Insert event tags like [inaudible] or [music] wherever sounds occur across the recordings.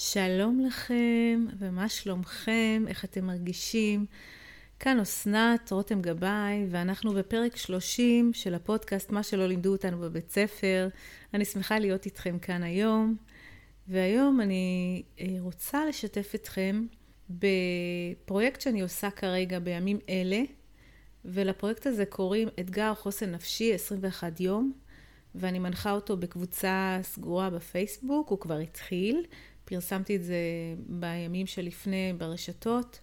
שלום לכם, ומה שלומכם? איך אתם מרגישים? כאן אסנת, רותם גבאי, ואנחנו בפרק 30 של הפודקאסט מה שלא לימדו אותנו בבית ספר. אני שמחה להיות איתכם כאן היום, והיום אני אה, רוצה לשתף אתכם בפרויקט שאני עושה כרגע בימים אלה, ולפרויקט הזה קוראים אתגר חוסן נפשי 21 יום, ואני מנחה אותו בקבוצה סגורה בפייסבוק, הוא כבר התחיל. פרסמתי את זה בימים שלפני ברשתות,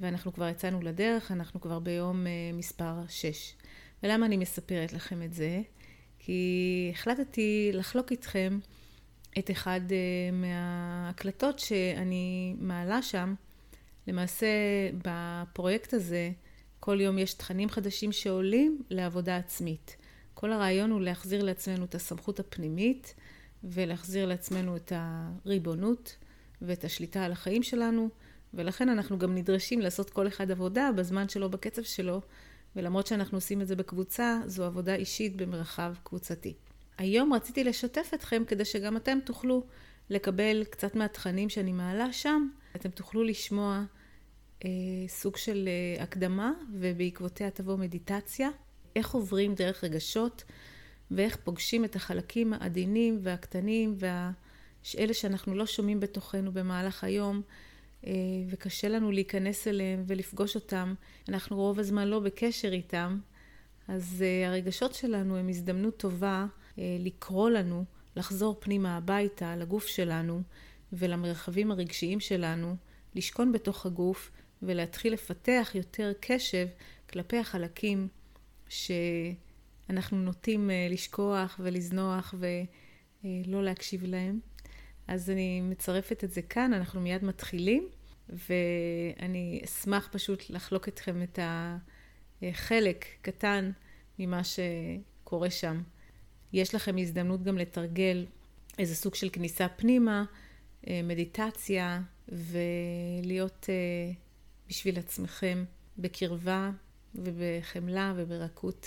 ואנחנו כבר יצאנו לדרך, אנחנו כבר ביום uh, מספר 6. ולמה אני מספרת לכם את זה? כי החלטתי לחלוק איתכם את אחד uh, מההקלטות שאני מעלה שם. למעשה, בפרויקט הזה, כל יום יש תכנים חדשים שעולים לעבודה עצמית. כל הרעיון הוא להחזיר לעצמנו את הסמכות הפנימית ולהחזיר לעצמנו את הריבונות ואת השליטה על החיים שלנו, ולכן אנחנו גם נדרשים לעשות כל אחד עבודה בזמן שלו, בקצב שלו, ולמרות שאנחנו עושים את זה בקבוצה, זו עבודה אישית במרחב קבוצתי. היום רציתי לשתף אתכם כדי שגם אתם תוכלו לקבל קצת מהתכנים שאני מעלה שם, אתם תוכלו לשמוע אה, סוג של אה, הקדמה, ובעקבותיה תבוא מדיטציה, איך עוברים דרך רגשות ואיך פוגשים את החלקים העדינים והקטנים ואלה שאנחנו לא שומעים בתוכנו במהלך היום אה, וקשה לנו להיכנס אליהם ולפגוש אותם. אנחנו רוב הזמן לא בקשר איתם, אז אה, הרגשות שלנו הם הזדמנות טובה אה, לקרוא לנו, לחזור פנימה הביתה, לגוף שלנו ולמרחבים הרגשיים שלנו, לשכון בתוך הגוף ולהתחיל לפתח יותר קשב כלפי החלקים ש... אנחנו נוטים אה, לשכוח ולזנוח ולא להקשיב להם. אז אני מצרפת את זה כאן, אנחנו מיד מתחילים, ואני אשמח פשוט לחלוק אתכם את החלק קטן ממה שקורה שם. יש לכם הזדמנות גם לתרגל איזה סוג של כניסה פנימה, אה, מדיטציה, ולהיות אה, בשביל עצמכם בקרבה ובחמלה וברכות.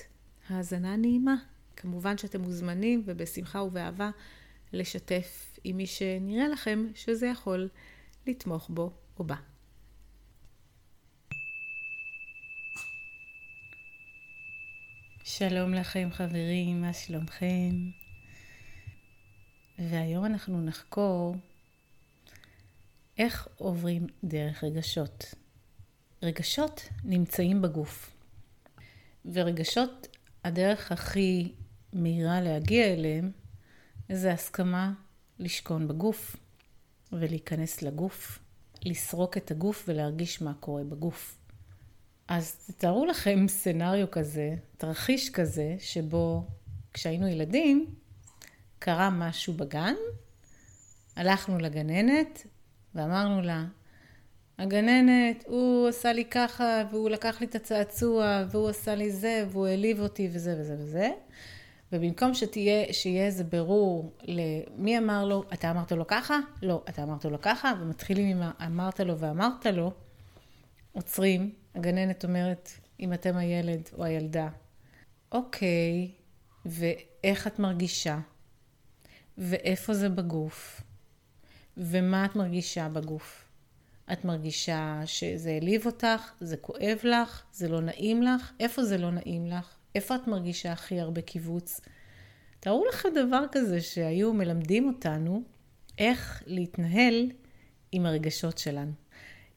האזנה נעימה. כמובן שאתם מוזמנים ובשמחה ובאהבה לשתף עם מי שנראה לכם שזה יכול לתמוך בו או בה. שלום לכם חברים, מה שלומכם? והיום אנחנו נחקור איך עוברים דרך רגשות. רגשות נמצאים בגוף, ורגשות הדרך הכי מהירה להגיע אליהם זה הסכמה לשכון בגוף ולהיכנס לגוף, לסרוק את הגוף ולהרגיש מה קורה בגוף. אז תתארו לכם סצנריו כזה, תרחיש כזה, שבו כשהיינו ילדים, קרה משהו בגן, הלכנו לגננת ואמרנו לה, הגננת, הוא עשה לי ככה, והוא לקח לי את הצעצוע, והוא עשה לי זה, והוא העליב אותי, וזה וזה וזה. ובמקום שתהיה, שיהיה איזה ברור למי אמר לו, אתה אמרת לו ככה? לא, אתה אמרת לו ככה, ומתחילים עם אמרת לו ואמרת לו, עוצרים, הגננת אומרת, אם אתם הילד או הילדה, אוקיי, ואיך את מרגישה? ואיפה זה בגוף? ומה את מרגישה בגוף? את מרגישה שזה העליב אותך, זה כואב לך, זה לא נעים לך, איפה זה לא נעים לך? איפה את מרגישה הכי הרבה קיבוץ? תארו לכם דבר כזה שהיו מלמדים אותנו איך להתנהל עם הרגשות שלנו.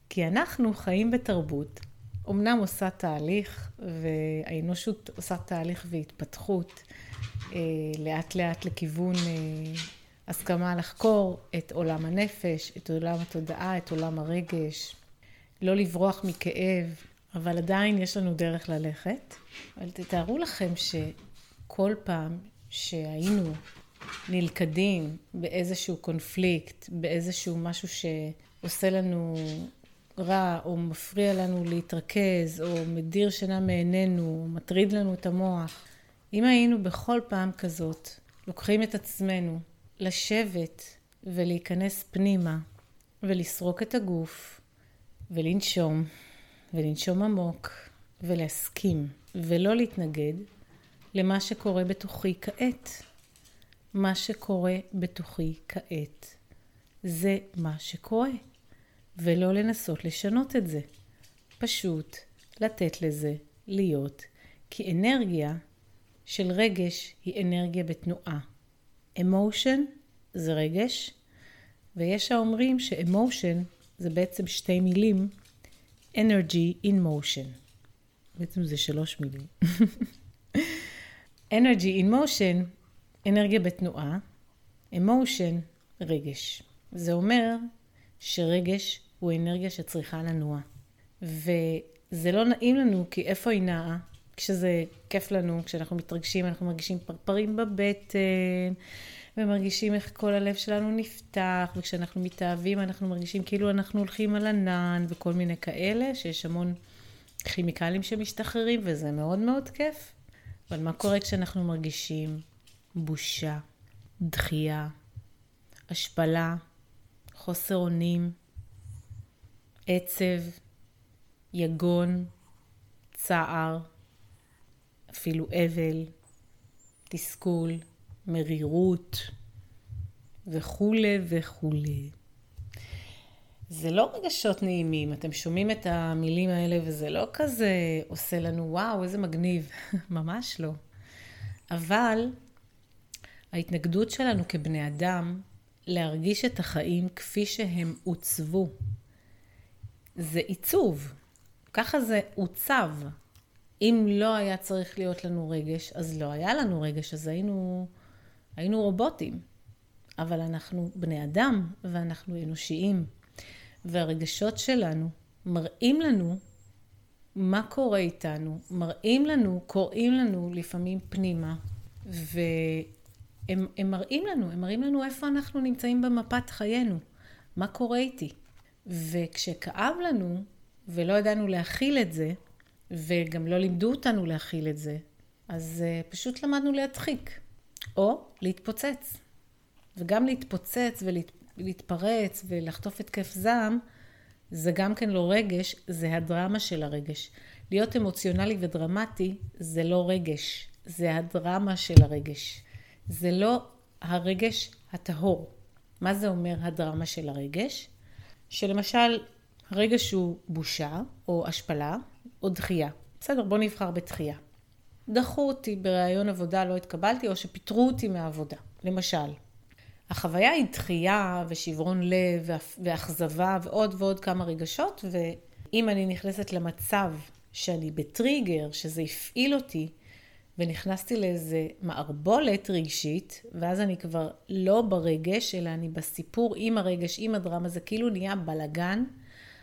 כי אנחנו חיים בתרבות, אמנם עושה תהליך, והאנושות עושה תהליך והתפתחות אה, לאט לאט לכיוון אה, הסכמה לחקור את עולם הנפש, את עולם התודעה, את עולם הרגש, לא לברוח מכאב, אבל עדיין יש לנו דרך ללכת. אבל תתארו לכם שכל פעם שהיינו נלכדים באיזשהו קונפליקט, באיזשהו משהו שעושה לנו רע, או מפריע לנו להתרכז, או מדיר שינה מעינינו, או מטריד לנו את המוח, אם היינו בכל פעם כזאת לוקחים את עצמנו לשבת ולהיכנס פנימה ולסרוק את הגוף ולנשום ולנשום עמוק ולהסכים ולא להתנגד למה שקורה בתוכי כעת. מה שקורה בתוכי כעת זה מה שקורה, ולא לנסות לשנות את זה. פשוט לתת לזה להיות, כי אנרגיה של רגש היא אנרגיה בתנועה. אמושן זה רגש, ויש האומרים שאמושן זה בעצם שתי מילים, energy in motion. בעצם זה שלוש מילים. [laughs] energy in motion, אנרגיה בתנועה, emotion, רגש. זה אומר שרגש הוא אנרגיה שצריכה לנוע. וזה לא נעים לנו, כי איפה היא נעה? כשזה כיף לנו, כשאנחנו מתרגשים, אנחנו מרגישים פרפרים בבטן, ומרגישים איך כל הלב שלנו נפתח, וכשאנחנו מתאהבים אנחנו מרגישים כאילו אנחנו הולכים על ענן, וכל מיני כאלה, שיש המון כימיקלים שמשתחררים, וזה מאוד מאוד כיף. אבל מה קורה כשאנחנו מרגישים בושה, דחייה, השפלה, חוסר אונים, עצב, יגון, צער, אפילו אבל, תסכול, מרירות וכולי וכולי. זה לא רגשות נעימים, אתם שומעים את המילים האלה וזה לא כזה עושה לנו וואו, איזה מגניב, [laughs] ממש לא. אבל ההתנגדות שלנו כבני אדם להרגיש את החיים כפי שהם עוצבו, זה עיצוב. ככה זה עוצב. אם לא היה צריך להיות לנו רגש, אז לא היה לנו רגש, אז היינו, היינו רובוטים. אבל אנחנו בני אדם ואנחנו אנושיים. והרגשות שלנו מראים לנו מה קורה איתנו, מראים לנו, קוראים לנו לפעמים פנימה, והם מראים לנו, הם מראים לנו איפה אנחנו נמצאים במפת חיינו, מה קורה איתי. וכשכאב לנו ולא ידענו להכיל את זה, וגם לא לימדו אותנו להכיל את זה, אז uh, פשוט למדנו להדחיק, או להתפוצץ. וגם להתפוצץ ולהתפרץ ולחטוף התקף זעם, זה גם כן לא רגש, זה הדרמה של הרגש. להיות אמוציונלי ודרמטי זה לא רגש, זה הדרמה של הרגש. זה לא הרגש הטהור. מה זה אומר הדרמה של הרגש? שלמשל, הרגש הוא בושה, או השפלה, או דחייה. בסדר, בוא נבחר בתחייה. דחו אותי בראיון עבודה, לא התקבלתי, או שפיטרו אותי מהעבודה, למשל. החוויה היא דחייה ושברון לב ואכזבה ועוד ועוד כמה רגשות, ואם אני נכנסת למצב שאני בטריגר, שזה הפעיל אותי, ונכנסתי לאיזה מערבולת רגשית, ואז אני כבר לא ברגש, אלא אני בסיפור עם הרגש, עם הדרמה, זה כאילו נהיה בלגן,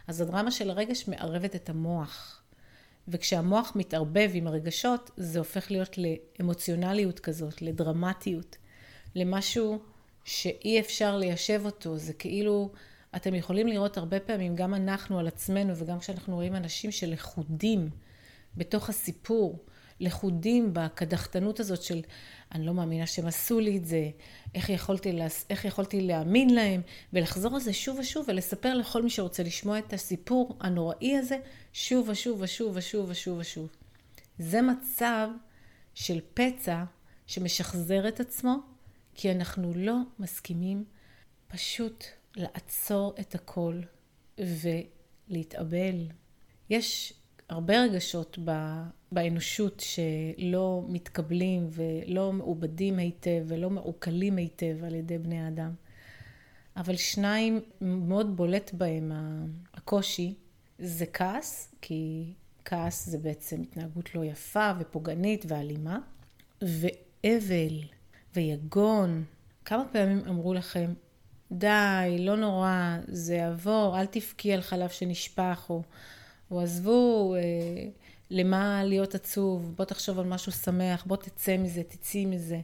אז הדרמה של הרגש מערבת את המוח. וכשהמוח מתערבב עם הרגשות, זה הופך להיות לאמוציונליות כזאת, לדרמטיות, למשהו שאי אפשר ליישב אותו. זה כאילו, אתם יכולים לראות הרבה פעמים, גם אנחנו על עצמנו, וגם כשאנחנו רואים אנשים שלכודים בתוך הסיפור, לכודים בקדחתנות הזאת של אני לא מאמינה שהם עשו לי את זה, איך יכולתי, לה, איך יכולתי להאמין להם, ולחזור על זה שוב ושוב ולספר לכל מי שרוצה לשמוע את הסיפור הנוראי הזה שוב ושוב ושוב ושוב ושוב ושוב. זה מצב של פצע שמשחזר את עצמו, כי אנחנו לא מסכימים פשוט לעצור את הכל ולהתאבל. יש הרבה רגשות באנושות שלא מתקבלים ולא מעובדים היטב ולא מעוקלים היטב על ידי בני האדם. אבל שניים מאוד בולט בהם הקושי זה כעס, כי כעס זה בעצם התנהגות לא יפה ופוגענית ואלימה, ואבל ויגון. כמה פעמים אמרו לכם, די, לא נורא, זה יעבור, אל תבכי על חלב שנשפך, או, או עזבו, אה, למה להיות עצוב, בוא תחשוב על משהו שמח, בוא תצא מזה, תצאי מזה.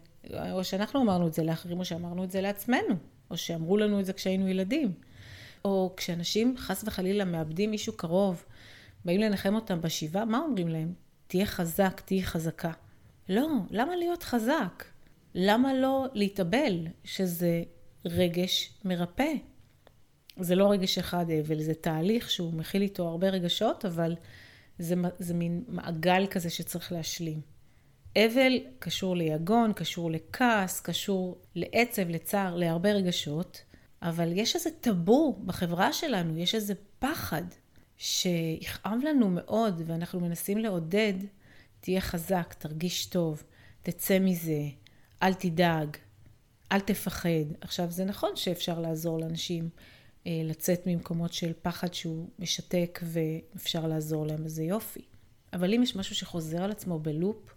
או שאנחנו אמרנו את זה לאחרים, או שאמרנו את זה לעצמנו, או שאמרו לנו את זה כשהיינו ילדים. או כשאנשים חס וחלילה מאבדים מישהו קרוב, באים לנחם אותם בשבעה, מה אומרים להם? תהיה חזק, תהיי חזקה. לא, למה להיות חזק? למה לא להתאבל, שזה רגש מרפא? זה לא רגש אחד אבל, זה תהליך שהוא מכיל איתו הרבה רגשות, אבל זה, זה מין מעגל כזה שצריך להשלים. אבל קשור ליגון, קשור לכעס, קשור לעצב, לצער, להרבה רגשות, אבל יש איזה טאבו בחברה שלנו, יש איזה פחד שיכאב לנו מאוד, ואנחנו מנסים לעודד, תהיה חזק, תרגיש טוב, תצא מזה, אל תדאג, אל תפחד. עכשיו, זה נכון שאפשר לעזור לאנשים אה, לצאת ממקומות של פחד שהוא משתק ואפשר לעזור להם, אז זה יופי. אבל אם יש משהו שחוזר על עצמו בלופ,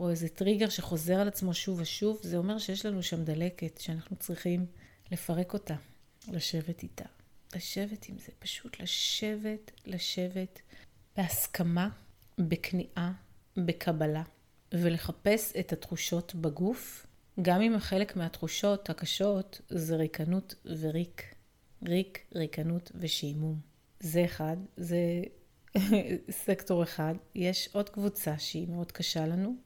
או איזה טריגר שחוזר על עצמו שוב ושוב, זה אומר שיש לנו שם דלקת, שאנחנו צריכים לפרק אותה, לשבת איתה. לשבת עם זה, פשוט לשבת, לשבת בהסכמה, בכניעה, בקבלה, ולחפש את התחושות בגוף, גם אם חלק מהתחושות הקשות זה ריקנות וריק. ריק, ריקנות ושעמום. זה אחד, זה [laughs] סקטור אחד. יש עוד קבוצה שהיא מאוד קשה לנו,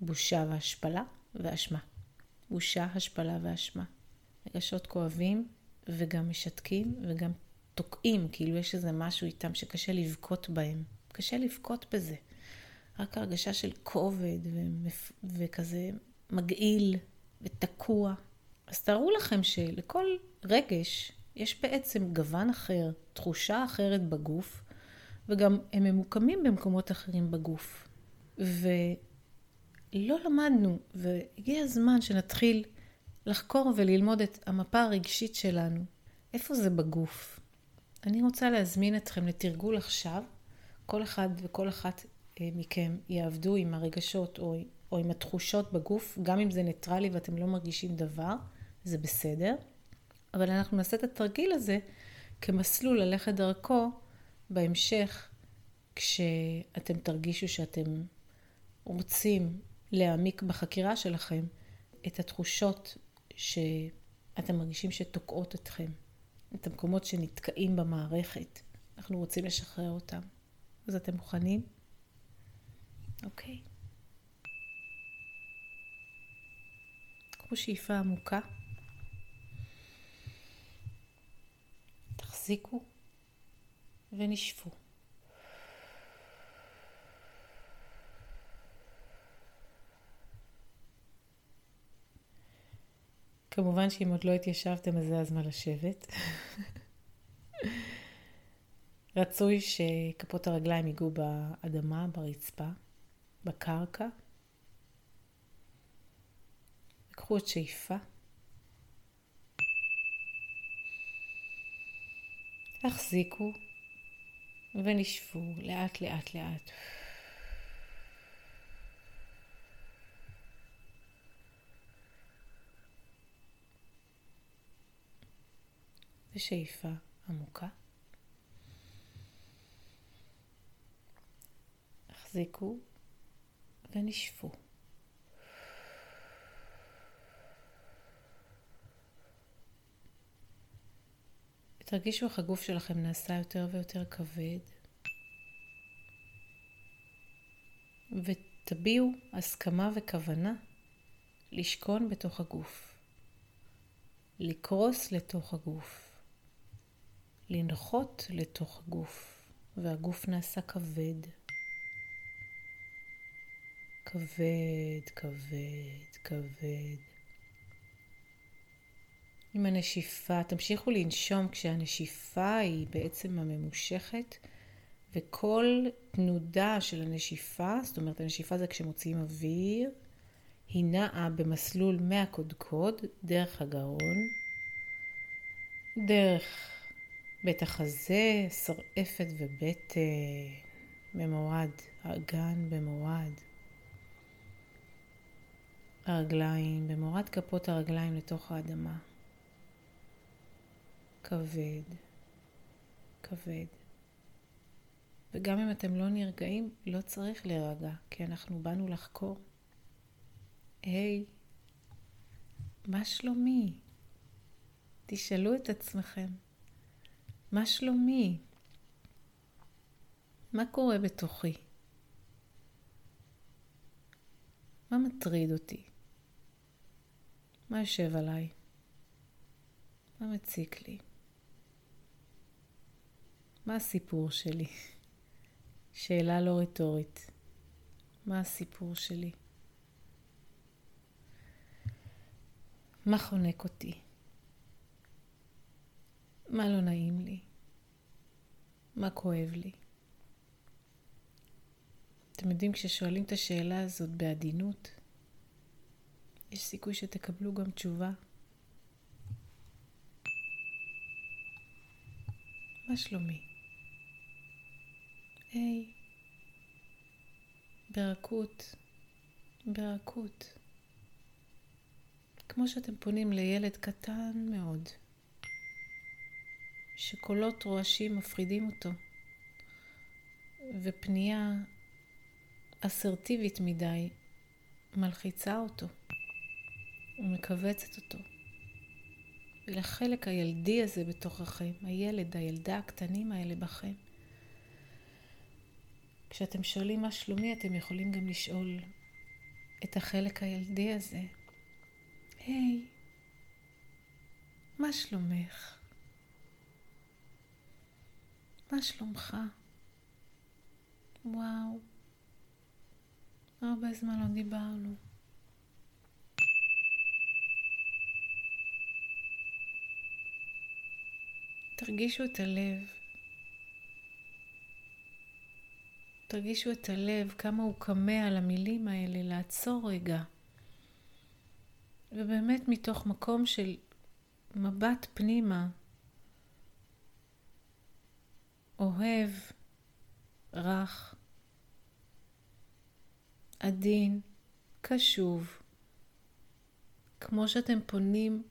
בושה והשפלה ואשמה. בושה, השפלה ואשמה. רגשות כואבים וגם משתקים וגם תוקעים, כאילו יש איזה משהו איתם שקשה לבכות בהם. קשה לבכות בזה. רק הרגשה של כובד ומפ... וכזה מגעיל ותקוע. אז תארו לכם שלכל רגש יש בעצם גוון אחר, תחושה אחרת בגוף, וגם הם ממוקמים במקומות אחרים בגוף. ולא למדנו, והגיע הזמן שנתחיל לחקור וללמוד את המפה הרגשית שלנו. איפה זה בגוף? אני רוצה להזמין אתכם לתרגול עכשיו. כל אחד וכל אחת אה, מכם יעבדו עם הרגשות או, או עם התחושות בגוף, גם אם זה ניטרלי ואתם לא מרגישים דבר, זה בסדר. אבל אנחנו נעשה את התרגיל הזה כמסלול ללכת דרכו בהמשך, כשאתם תרגישו שאתם רוצים להעמיק בחקירה שלכם את התחושות שאתם מרגישים שתוקעות אתכם, את המקומות שנתקעים במערכת. אנחנו רוצים לשחרר אותם. אז אתם מוכנים? אוקיי. קחו שאיפה עמוקה. תחזיקו ונשפו. כמובן שאם עוד לא התיישבתם, אז זה הזמן לשבת. [laughs] רצוי שכפות הרגליים ייגעו באדמה, ברצפה, בקרקע. קחו את שאיפה. החזיקו ונשבו לאט לאט לאט. ושאיפה עמוקה. החזיקו ונשפו. תרגישו איך הגוף שלכם נעשה יותר ויותר כבד, ותביעו הסכמה וכוונה לשכון בתוך הגוף, לקרוס לתוך הגוף, לנחות לתוך הגוף, והגוף נעשה כבד. כבד, כבד, כבד. עם הנשיפה, תמשיכו לנשום כשהנשיפה היא בעצם הממושכת, וכל תנודה של הנשיפה, זאת אומרת הנשיפה זה כשמוציאים אוויר, היא נעה במסלול מהקודקוד, דרך הגרון, דרך בית החזה, שרעפת ובטן, במורד, האגן במורד. הרגליים, במורד כפות הרגליים לתוך האדמה. כבד, כבד. וגם אם אתם לא נרגעים, לא צריך להירגע, כי אנחנו באנו לחקור. היי, מה שלומי? תשאלו את עצמכם, מה שלומי? מה קורה בתוכי? מה מטריד אותי? מה יושב עליי? מה מציק לי? מה הסיפור שלי? שאלה לא רטורית. מה הסיפור שלי? מה חונק אותי? מה לא נעים לי? מה כואב לי? אתם יודעים, כששואלים את השאלה הזאת בעדינות, יש סיכוי שתקבלו גם תשובה. מה שלומי? היי, ברכות, ברכות. כמו שאתם פונים לילד קטן מאוד, שקולות רועשים מפחידים אותו, ופנייה אסרטיבית מדי מלחיצה אותו ומכווצת אותו. ולחלק הילדי הזה בתוככם, הילד, הילדה הקטנים האלה בכם, כשאתם שואלים מה שלומי, אתם יכולים גם לשאול את החלק הילדי הזה, היי, מה שלומך? מה שלומך? וואו, הרבה זמן לא דיברנו. תרגישו את הלב. תרגישו את הלב, כמה הוא קמא על המילים האלה, לעצור רגע. ובאמת מתוך מקום של מבט פנימה, אוהב, רך, עדין, קשוב, כמו שאתם פונים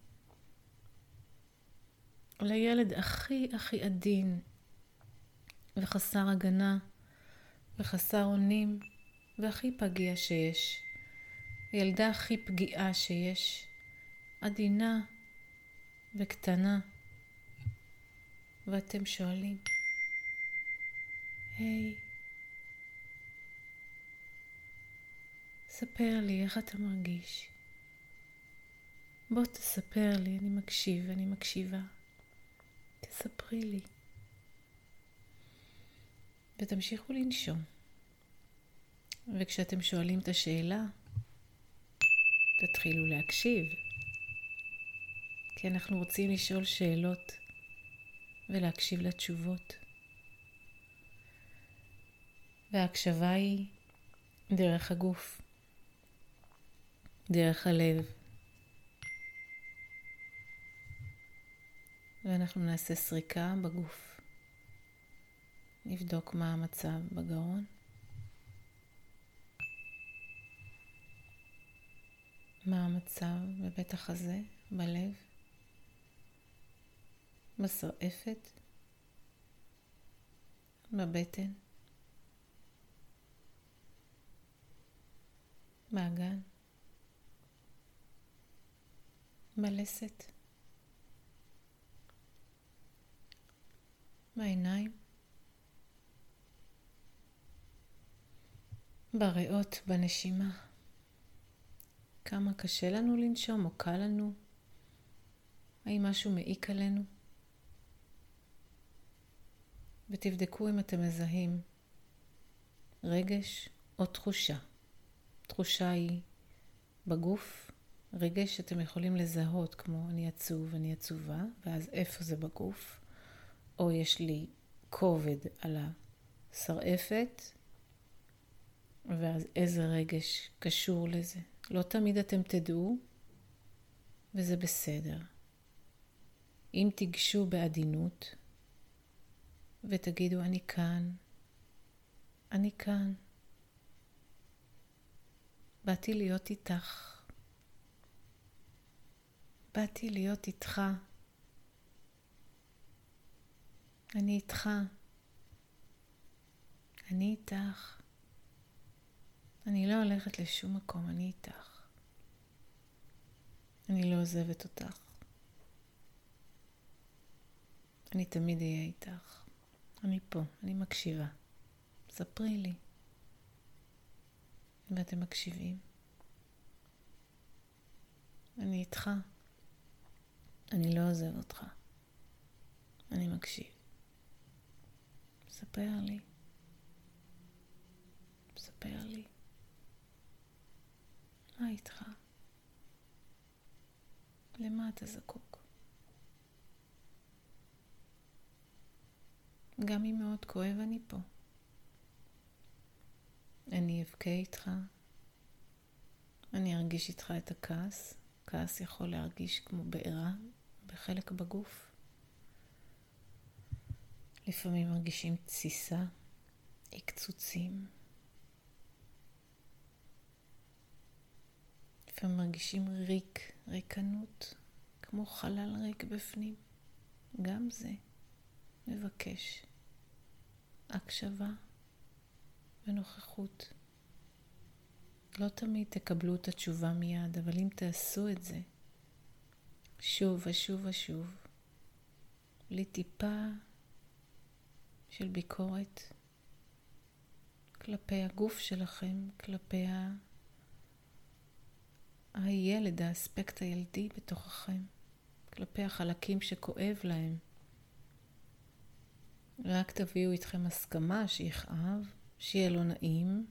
לילד הכי הכי עדין וחסר הגנה וחסר אונים והכי פגיע שיש. הילדה הכי פגיעה שיש, עדינה וקטנה. ואתם שואלים, היי, hey, ספר לי איך אתה מרגיש. בוא תספר לי, אני מקשיב, אני מקשיבה. תספרי לי. ותמשיכו לנשום. וכשאתם שואלים את השאלה, תתחילו להקשיב. כי אנחנו רוצים לשאול שאלות ולהקשיב לתשובות. וההקשבה היא דרך הגוף, דרך הלב. ואנחנו נעשה סריקה בגוף. נבדוק מה המצב בגרון. מה המצב בבית החזה, בלב, בשרעפת, בבטן, באגן, בלסת. בעיניים, בריאות, בנשימה. כמה קשה לנו לנשום או קל לנו? האם משהו מעיק עלינו? ותבדקו אם אתם מזהים רגש או תחושה. תחושה היא בגוף, רגש שאתם יכולים לזהות, כמו אני עצוב, אני עצובה, ואז איפה זה בגוף? או יש לי כובד על השרעפת, ואז איזה רגש קשור לזה. לא תמיד אתם תדעו, וזה בסדר. אם תיגשו בעדינות ותגידו, אני כאן, אני כאן, באתי להיות איתך, באתי להיות איתך. אני איתך. אני איתך. אני לא הולכת לשום מקום, אני איתך. אני לא עוזבת אותך. אני תמיד אהיה איתך. אני פה, אני מקשיבה. ספרי לי. ואתם מקשיבים. אני איתך. אני לא עוזב אותך. אני מקשיב. ספר לי. ספר לי. מה איתך? למה אתה זקוק? גם אם מאוד כואב, אני פה. אני אבכה איתך, אני ארגיש איתך את הכעס. כעס יכול להרגיש כמו בעירה בחלק בגוף. לפעמים מרגישים תסיסה, הקצוצים. לפעמים מרגישים ריק, ריקנות, כמו חלל ריק בפנים. גם זה מבקש הקשבה ונוכחות. לא תמיד תקבלו את התשובה מיד, אבל אם תעשו את זה שוב ושוב ושוב, בלי טיפה של ביקורת כלפי הגוף שלכם, כלפי ה... הילד, האספקט הילדי בתוככם, כלפי החלקים שכואב להם. רק תביאו איתכם הסכמה שיכאב, שיהיה לו נעים,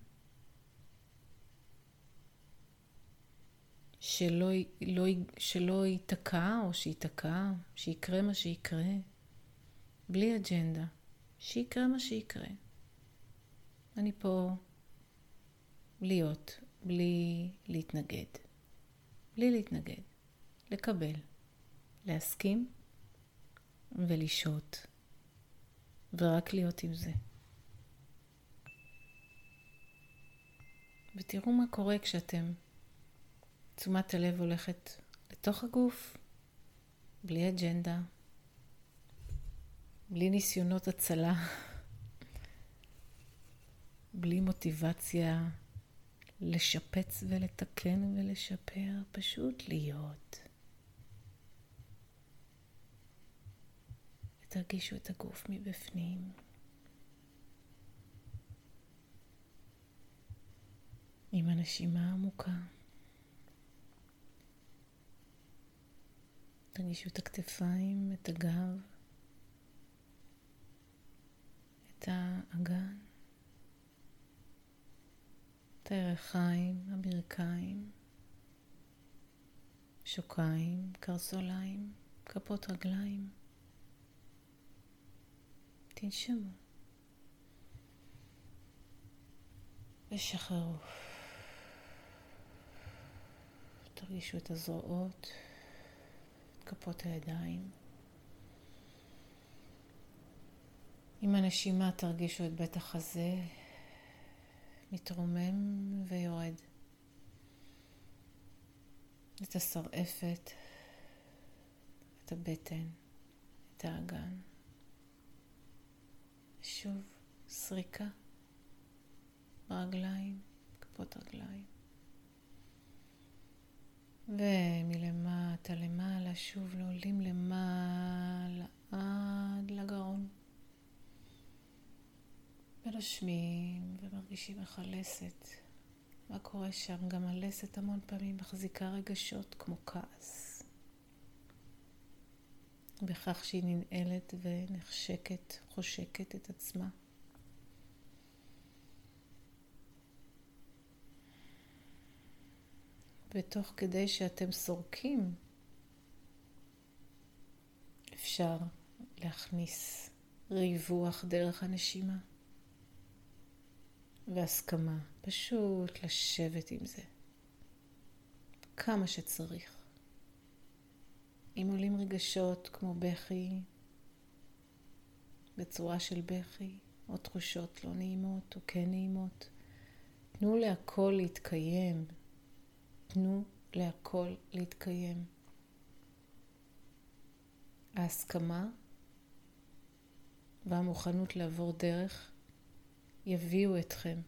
שלא, לא, שלא ייתקע או שייתקע, שיקרה מה שיקרה, בלי אג'נדה, שיקרה מה שיקרה. אני פה להיות, בלי להתנגד. בלי להתנגד. לקבל, להסכים ולשהות. ורק להיות עם זה. ותראו מה קורה כשאתם, תשומת הלב הולכת לתוך הגוף, בלי אג'נדה, בלי ניסיונות הצלה, [laughs] בלי מוטיבציה לשפץ ולתקן ולשפר, פשוט להיות. ותרגישו את הגוף מבפנים. עם הנשימה העמוקה. תרגישו את הכתפיים, את הגב, את האגן. את הירכיים, הברכיים, שוקיים, קרסוליים, כפות רגליים. תנשמו. ושחררו. תרגישו את הזרועות, את כפות הידיים. עם הנשימה תרגישו את בית החזה, מתרומם ויורד. את השרעפת, את הבטן, את האגן. שוב סריקה ברגליים, כפות רגליים. ומלמטה למעלה שוב לעולים למעלה ונושמים ומרגישים איך הלסת, מה קורה שם? גם הלסת המון פעמים מחזיקה רגשות כמו כעס. בכך שהיא ננעלת ונחשקת, חושקת את עצמה. ותוך כדי שאתם סורקים, אפשר להכניס ריווח דרך הנשימה. והסכמה. פשוט לשבת עם זה. כמה שצריך. אם עולים רגשות כמו בכי, בצורה של בכי, או תחושות לא נעימות או כן נעימות, תנו להכל להתקיים. תנו להכל להתקיים. ההסכמה והמוכנות לעבור דרך יביאו אתכם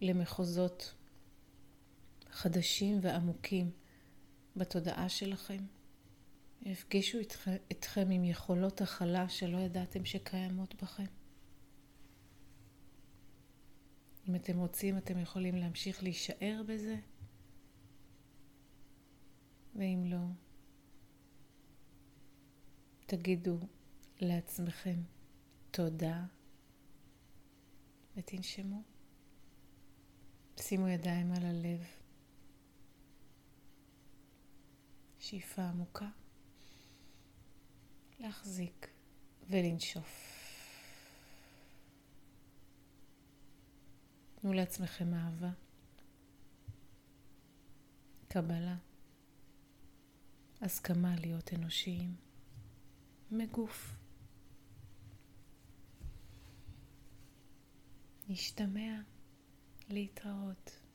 למחוזות חדשים ועמוקים בתודעה שלכם. יפגישו אתכם, אתכם עם יכולות הכלה שלא ידעתם שקיימות בכם. אם אתם רוצים, אתם יכולים להמשיך להישאר בזה, ואם לא, תגידו לעצמכם תודה ותנשמו. שימו ידיים על הלב. שאיפה עמוקה. להחזיק ולנשוף. תנו לעצמכם אהבה, קבלה, הסכמה להיות אנושיים, מגוף. נשתמע להתראות.